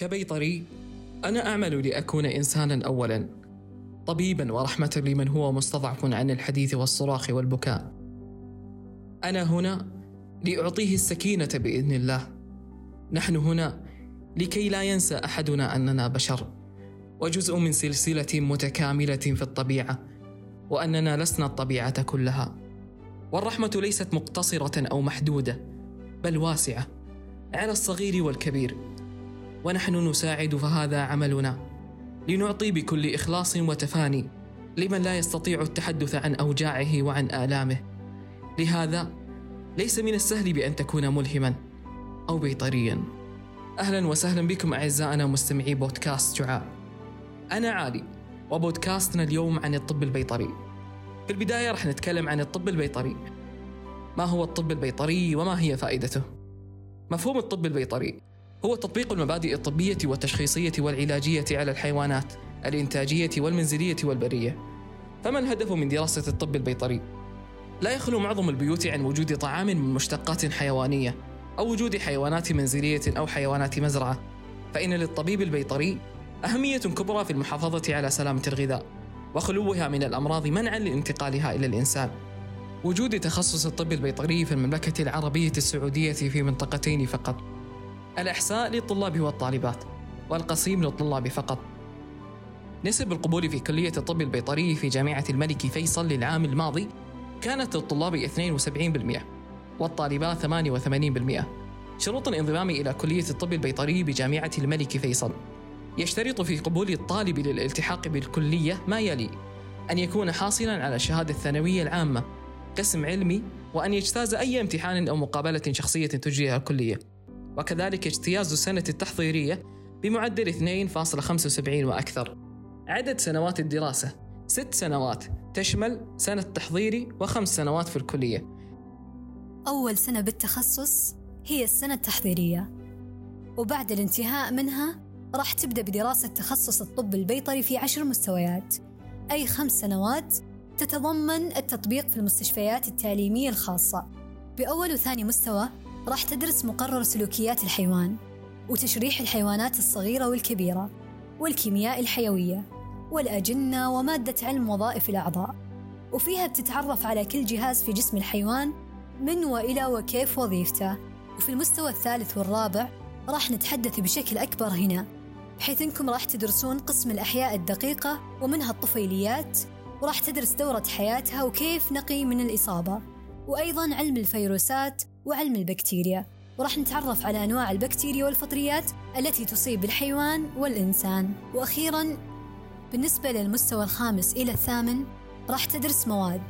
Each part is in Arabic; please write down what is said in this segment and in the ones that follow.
كبيطري أنا أعمل لأكون إنسانا أولا طبيبا ورحمة لمن هو مستضعف عن الحديث والصراخ والبكاء. أنا هنا لأعطيه السكينة بإذن الله. نحن هنا لكي لا ينسى أحدنا أننا بشر وجزء من سلسلة متكاملة في الطبيعة وأننا لسنا الطبيعة كلها. والرحمة ليست مقتصرة أو محدودة بل واسعة على الصغير والكبير. ونحن نساعد فهذا عملنا. لنعطي بكل إخلاص وتفاني لمن لا يستطيع التحدث عن أوجاعه وعن آلامه. لهذا ليس من السهل بأن تكون ملهما أو بيطريا. أهلا وسهلا بكم أعزائنا مستمعي بودكاست شعاع أنا علي وبودكاستنا اليوم عن الطب البيطري. في البداية رح نتكلم عن الطب البيطري. ما هو الطب البيطري وما هي فائدته؟ مفهوم الطب البيطري هو تطبيق المبادئ الطبية والتشخيصية والعلاجية على الحيوانات الإنتاجية والمنزلية والبرية. فما الهدف من دراسة الطب البيطري؟ لا يخلو معظم البيوت عن وجود طعام من مشتقات حيوانية أو وجود حيوانات منزلية أو حيوانات مزرعة. فإن للطبيب البيطري أهمية كبرى في المحافظة على سلامة الغذاء وخلوها من الأمراض منعا لانتقالها إلى الإنسان. وجود تخصص الطب البيطري في المملكة العربية السعودية في منطقتين فقط. الإحصاء للطلاب والطالبات والقصيم للطلاب فقط. نسب القبول في كلية الطب البيطري في جامعة الملك فيصل للعام الماضي كانت للطلاب 72% والطالبات 88% شروط الانضمام إلى كلية الطب البيطري بجامعة الملك فيصل. يشترط في قبول الطالب للالتحاق بالكلية ما يلي أن يكون حاصلا على الشهادة الثانوية العامة قسم علمي وأن يجتاز أي امتحان أو مقابلة شخصية تجريها الكلية. وكذلك اجتياز السنة التحضيرية بمعدل 2.75 وأكثر. عدد سنوات الدراسة. ست سنوات تشمل سنة تحضيري وخمس سنوات في الكلية. أول سنة بالتخصص هي السنة التحضيرية. وبعد الانتهاء منها راح تبدأ بدراسة تخصص الطب البيطري في عشر مستويات. أي خمس سنوات تتضمن التطبيق في المستشفيات التعليمية الخاصة. بأول وثاني مستوى راح تدرس مقرر سلوكيات الحيوان وتشريح الحيوانات الصغيرة والكبيرة والكيمياء الحيوية والأجنة ومادة علم وظائف الأعضاء. وفيها بتتعرف على كل جهاز في جسم الحيوان من وإلى وكيف وظيفته. وفي المستوى الثالث والرابع راح نتحدث بشكل أكبر هنا بحيث أنكم راح تدرسون قسم الأحياء الدقيقة ومنها الطفيليات وراح تدرس دورة حياتها وكيف نقي من الإصابة. وأيضا علم الفيروسات وعلم البكتيريا. وراح نتعرف على أنواع البكتيريا والفطريات التي تصيب الحيوان والإنسان. وأخيرا بالنسبة للمستوى الخامس إلى الثامن راح تدرس مواد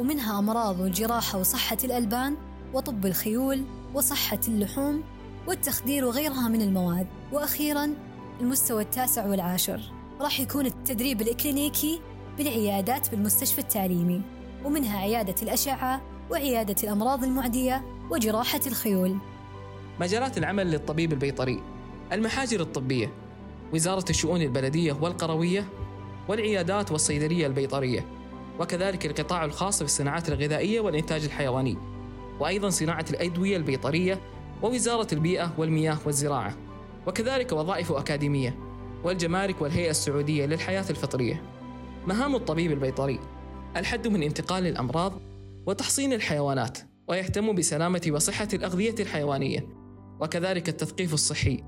ومنها أمراض والجراحة وصحة الألبان وطب الخيول وصحة اللحوم والتخدير وغيرها من المواد. وأخيرا المستوى التاسع والعاشر. راح يكون التدريب الإكلينيكي بالعيادات بالمستشفى التعليمي ومنها عيادة الأشعة وعيادة الأمراض المعدية وجراحة الخيول. مجالات العمل للطبيب البيطري المحاجر الطبية وزارة الشؤون البلدية والقروية والعيادات والصيدلية البيطرية وكذلك القطاع الخاص بالصناعات الغذائية والإنتاج الحيواني وأيضا صناعة الأدوية البيطرية ووزارة البيئة والمياه والزراعة وكذلك وظائف أكاديمية والجمارك والهيئة السعودية للحياة الفطرية. مهام الطبيب البيطري الحد من انتقال الأمراض وتحصين الحيوانات. ويهتم بسلامة وصحة الأغذية الحيوانية وكذلك التثقيف الصحي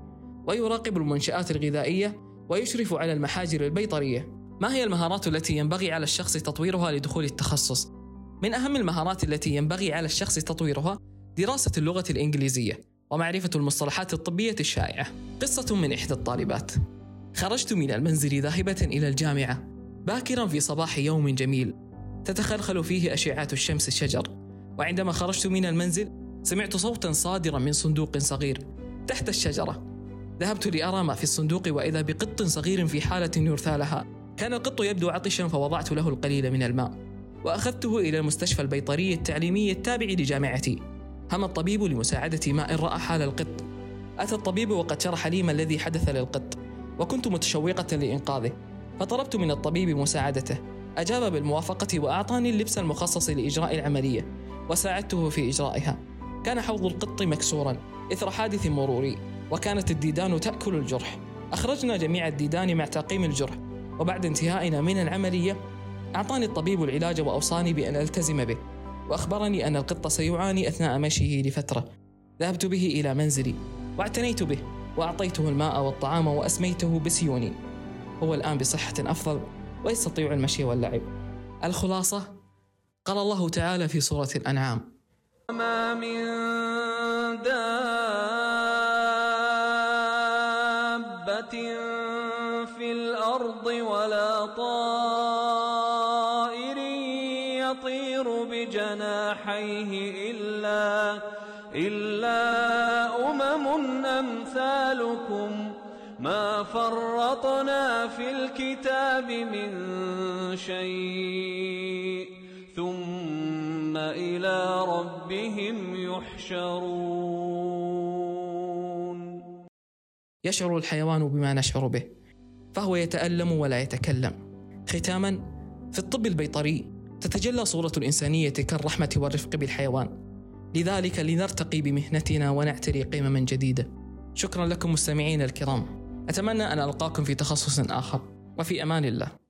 ويراقب المنشآت الغذائية ويشرف على المحاجر البيطرية ما هي المهارات التي ينبغي على الشخص تطويرها لدخول التخصص؟ من أهم المهارات التي ينبغي على الشخص تطويرها دراسة اللغة الإنجليزية ومعرفة المصطلحات الطبية الشائعة. قصة من إحدى الطالبات: خرجت من المنزل ذاهبة إلى الجامعة باكرا في صباح يوم جميل تتخلخل فيه أشعة الشمس الشجر، وعندما خرجت من المنزل سمعت صوتا صادرا من صندوق صغير تحت الشجرة. ذهبت لأرى ما في الصندوق وإذا بقط صغير في حالة يرثى لها. كان القط يبدو عطشا فوضعت له القليل من الماء وأخذته إلى المستشفى البيطري التعليمي التابع لجامعتي. هم الطبيب لمساعدة ماء رأى حال القط. أتى الطبيب وقد شرح لي ما الذي حدث للقط وكنت متشوقة لإنقاذه. فطلبت من الطبيب مساعدته. أجاب بالموافقة وأعطاني اللبس المخصص لإجراء العملية. وساعدته في إجرائها. كان حوض القط مكسورا إثر حادث مروري وكانت الديدان تأكل الجرح. أخرجنا جميع الديدان مع تعقيم الجرح وبعد انتهائنا من العملية أعطاني الطبيب العلاج وأوصاني بأن ألتزم به وأخبرني أن القط سيعاني أثناء مشيه لفترة. ذهبت به إلى منزلي واعتنيت به وأعطيته الماء والطعام وأسميته بسيوني. هو الآن بصحة أفضل ويستطيع المشي واللعب. الخلاصة قال الله تعالى في سورة الأنعام. ما من دابة في الأرض ولا طائر يطير بجناحيه إلا إلا أمم أمثالكم. ما فرطنا في الكتاب من شيء. إلى ربهم يحشرون. يشعر الحيوان بما نشعر به فهو يتألم ولا يتكلم. ختاما في الطب البيطري تتجلى صورة الإنسانية كالرحمة والرفق بالحيوان. لذلك لنرتقي بمهنتنا ونعتري قمما جديدة شكرا لكم مستمعين الكرام. أتمنى أن ألقاكم في تخصص آخر. وفي أمان الله.